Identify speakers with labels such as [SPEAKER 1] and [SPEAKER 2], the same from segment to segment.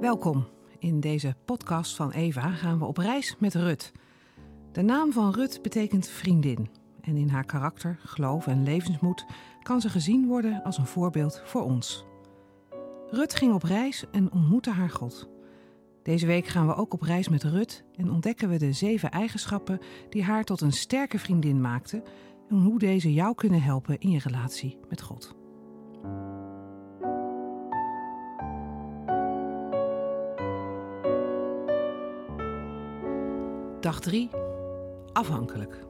[SPEAKER 1] Welkom. In deze podcast van Eva gaan we op reis met Rut. De naam van Rut betekent vriendin. En in haar karakter, geloof en levensmoed kan ze gezien worden als een voorbeeld voor ons. Rut ging op reis en ontmoette haar God. Deze week gaan we ook op reis met Rut en ontdekken we de zeven eigenschappen die haar tot een sterke vriendin maakten en hoe deze jou kunnen helpen in je relatie met God. Dag 3. Afhankelijk.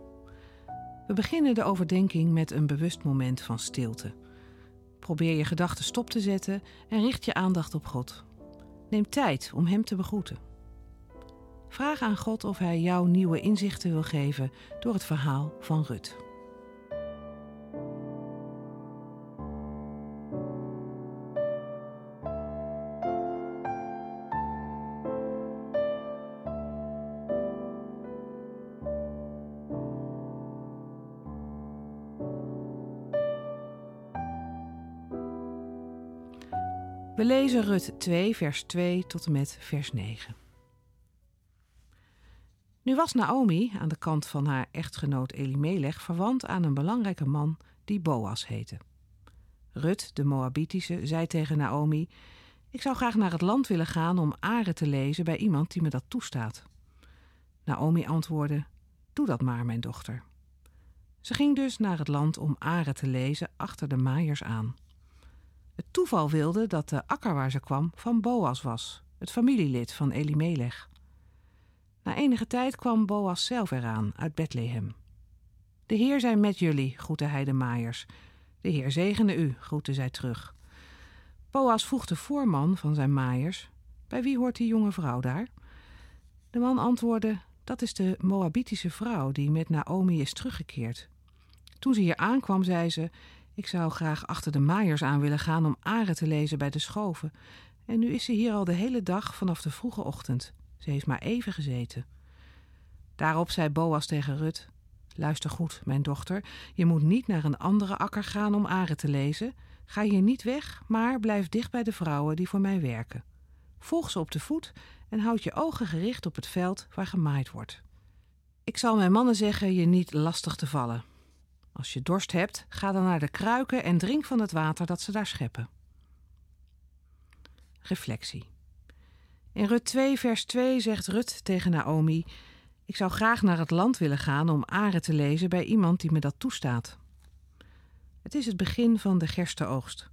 [SPEAKER 1] We beginnen de overdenking met een bewust moment van stilte. Probeer je gedachten stop te zetten en richt je aandacht op God. Neem tijd om Hem te begroeten. Vraag aan God of Hij jou nieuwe inzichten wil geven door het verhaal van Rut. We lezen Rut 2, vers 2 tot en met vers 9. Nu was Naomi aan de kant van haar echtgenoot Elimelech verwant aan een belangrijke man die Boas heette. Rut, de Moabitische, zei tegen Naomi: Ik zou graag naar het land willen gaan om aren te lezen bij iemand die me dat toestaat. Naomi antwoordde: Doe dat maar, mijn dochter. Ze ging dus naar het land om aren te lezen achter de maaiers aan. Het toeval wilde dat de akker waar ze kwam van Boas was, het familielid van Elimelech. Na enige tijd kwam Boas zelf eraan uit Bethlehem. De Heer zij met jullie, groette hij de maaiers. De Heer zegene u, groette zij terug. Boas vroeg de voorman van zijn maaiers: Bij wie hoort die jonge vrouw daar? De man antwoordde: Dat is de Moabitische vrouw die met Naomi is teruggekeerd. Toen ze hier aankwam, zei ze: ik zou graag achter de maaiers aan willen gaan om aren te lezen bij de schoven. En nu is ze hier al de hele dag vanaf de vroege ochtend. Ze heeft maar even gezeten. Daarop zei Boas tegen Rut: Luister goed, mijn dochter. Je moet niet naar een andere akker gaan om aren te lezen. Ga hier niet weg, maar blijf dicht bij de vrouwen die voor mij werken. Volg ze op de voet en houd je ogen gericht op het veld waar gemaaid wordt. Ik zal mijn mannen zeggen je niet lastig te vallen. Als je dorst hebt, ga dan naar de kruiken en drink van het water dat ze daar scheppen. Reflectie. In Rut 2, vers 2 zegt Rut tegen Naomi: Ik zou graag naar het land willen gaan om aren te lezen bij iemand die me dat toestaat. Het is het begin van de gerstenoogst,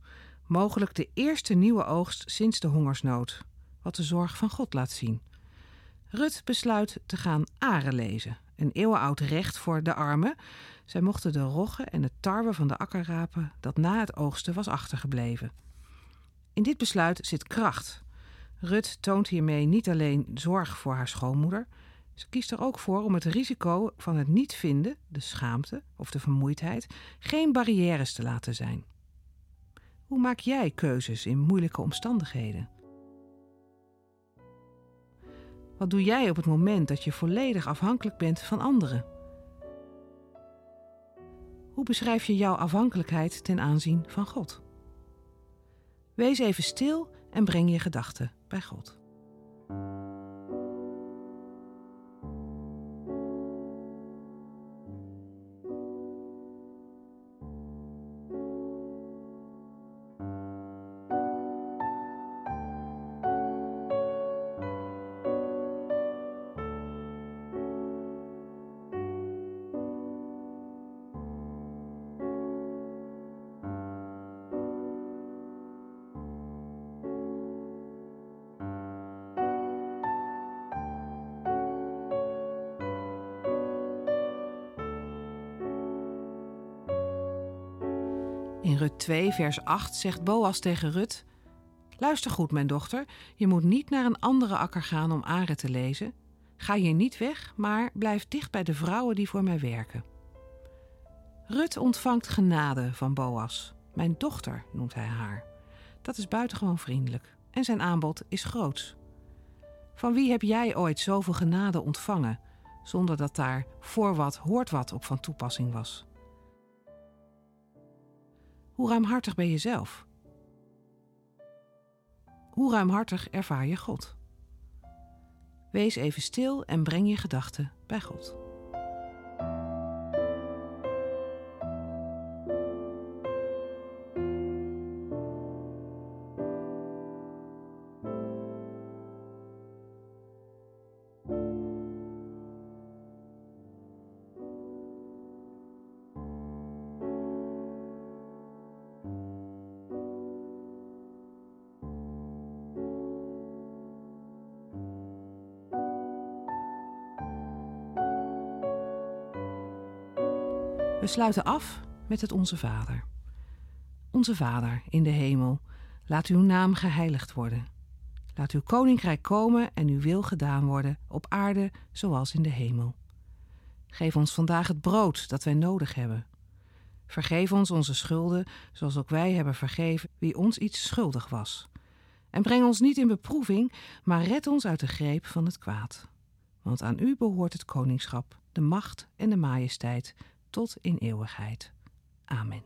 [SPEAKER 1] mogelijk de eerste nieuwe oogst sinds de hongersnood, wat de zorg van God laat zien. Rut besluit te gaan aren lezen, een eeuwenoud recht voor de armen. Zij mochten de roggen en het tarwe van de akker rapen dat na het oogsten was achtergebleven. In dit besluit zit kracht. Rut toont hiermee niet alleen zorg voor haar schoonmoeder, ze kiest er ook voor om het risico van het niet vinden, de schaamte of de vermoeidheid, geen barrières te laten zijn. Hoe maak jij keuzes in moeilijke omstandigheden? Wat doe jij op het moment dat je volledig afhankelijk bent van anderen? Hoe beschrijf je jouw afhankelijkheid ten aanzien van God? Wees even stil en breng je gedachten bij God. In Rut 2, vers 8 zegt Boas tegen Rut: Luister goed, mijn dochter, je moet niet naar een andere akker gaan om aren te lezen. Ga hier niet weg, maar blijf dicht bij de vrouwen die voor mij werken. Rut ontvangt genade van Boas. Mijn dochter noemt hij haar. Dat is buitengewoon vriendelijk en zijn aanbod is groots. Van wie heb jij ooit zoveel genade ontvangen, zonder dat daar voor wat hoort wat op van toepassing was? Hoe ruimhartig ben je zelf? hoe ruimhartig ervaar je God? Wees even stil en breng je gedachten bij God. We sluiten af met het Onze Vader. Onze Vader in de hemel, laat uw naam geheiligd worden. Laat uw koninkrijk komen en uw wil gedaan worden, op aarde zoals in de hemel. Geef ons vandaag het brood dat wij nodig hebben. Vergeef ons onze schulden, zoals ook wij hebben vergeven wie ons iets schuldig was. En breng ons niet in beproeving, maar red ons uit de greep van het kwaad. Want aan u behoort het koningschap, de macht en de majesteit tot in eeuwigheid. Amen.